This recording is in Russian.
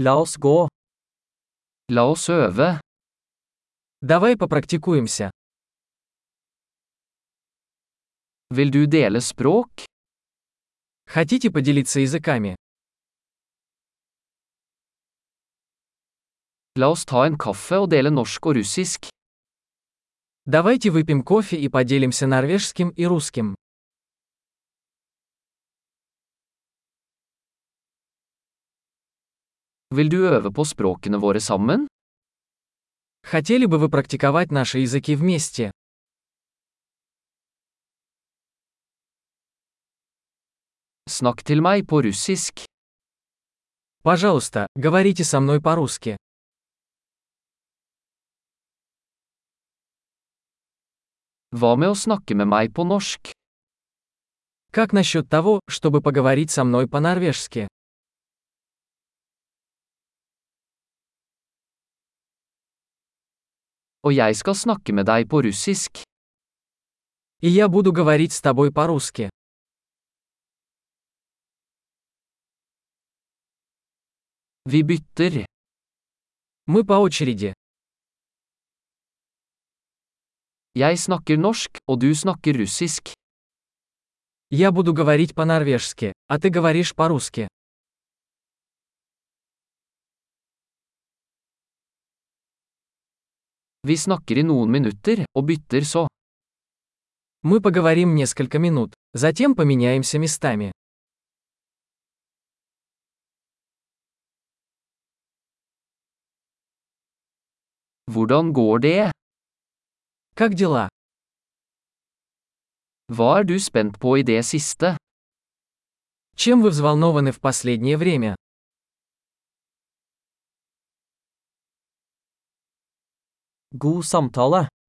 La oss gå. La oss øve. Давай попрактикуемся. Vil du dele språk? Хотите поделиться языками? La oss ta en kaffe og dele norsk og russisk. Давайте выпьем кофе и поделимся норвежским и русским. Vil du øve på språkene våre sammen? Хотели бы вы практиковать наши языки вместе? Snakk til meg på russisk. Пожалуйста, говорите со мной по-русски. Hva med å snakke med meg på norsk? Как насчет того, чтобы поговорить со мной по-норвежски? Og jeg skal snakke med deg på russisk. И я буду говорить с тобой по-русски. Vi bytter. Мы по очереди. Jeg snakker norsk, og du snakker russisk. Я буду говорить по-норвежски, а ты говоришь по-русски. Vi snakker i noen minutter, og bytter så. Мы поговорим несколько минут, затем поменяемся местами. Hvordan går det? Как дела? Hva er du spent på i det siste? Чем вы взволнованы в последнее время? God samtale.